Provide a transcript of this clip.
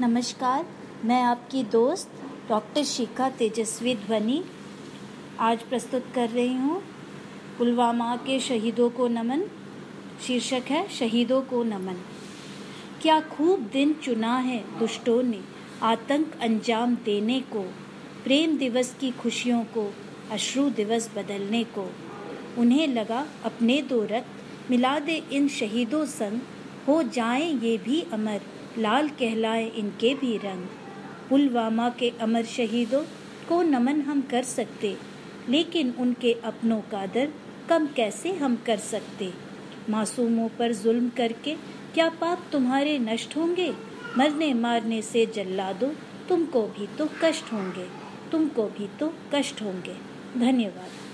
नमस्कार, मैं आपकी दोस्त डॉक्टर शिखा तेजस्वी ध्वनि आज प्रस्तुत कर रही हूँ। पुलवामा के शहीदों को नमन, शीर्षक है शहीदों को नमन। क्या खूब दिन चुना है दुष्टों ने आतंक अंजाम देने को, प्रेम दिवस की खुशियों को, अश्रु दिवस बदलने को। उन्हें लगा अपने दो रक्त, मिला दे इन शहीदों संग, हो जाएँ ये भी अमर। लाल कहलाए इनके भी रंग। पुलवामा के अमर शहीदों को नमन हम कर सकते, लेकिन उनके अपनों का दर कम कैसे हम कर सकते? मासूमों पर जुल्म करके क्या पाप तुम्हारे नष्ट होंगे? मरने मारने से जल्ला दो तुमको भी तो कष्ट होंगे, तुमको भी तो कष्ट होंगे। धन्यवाद।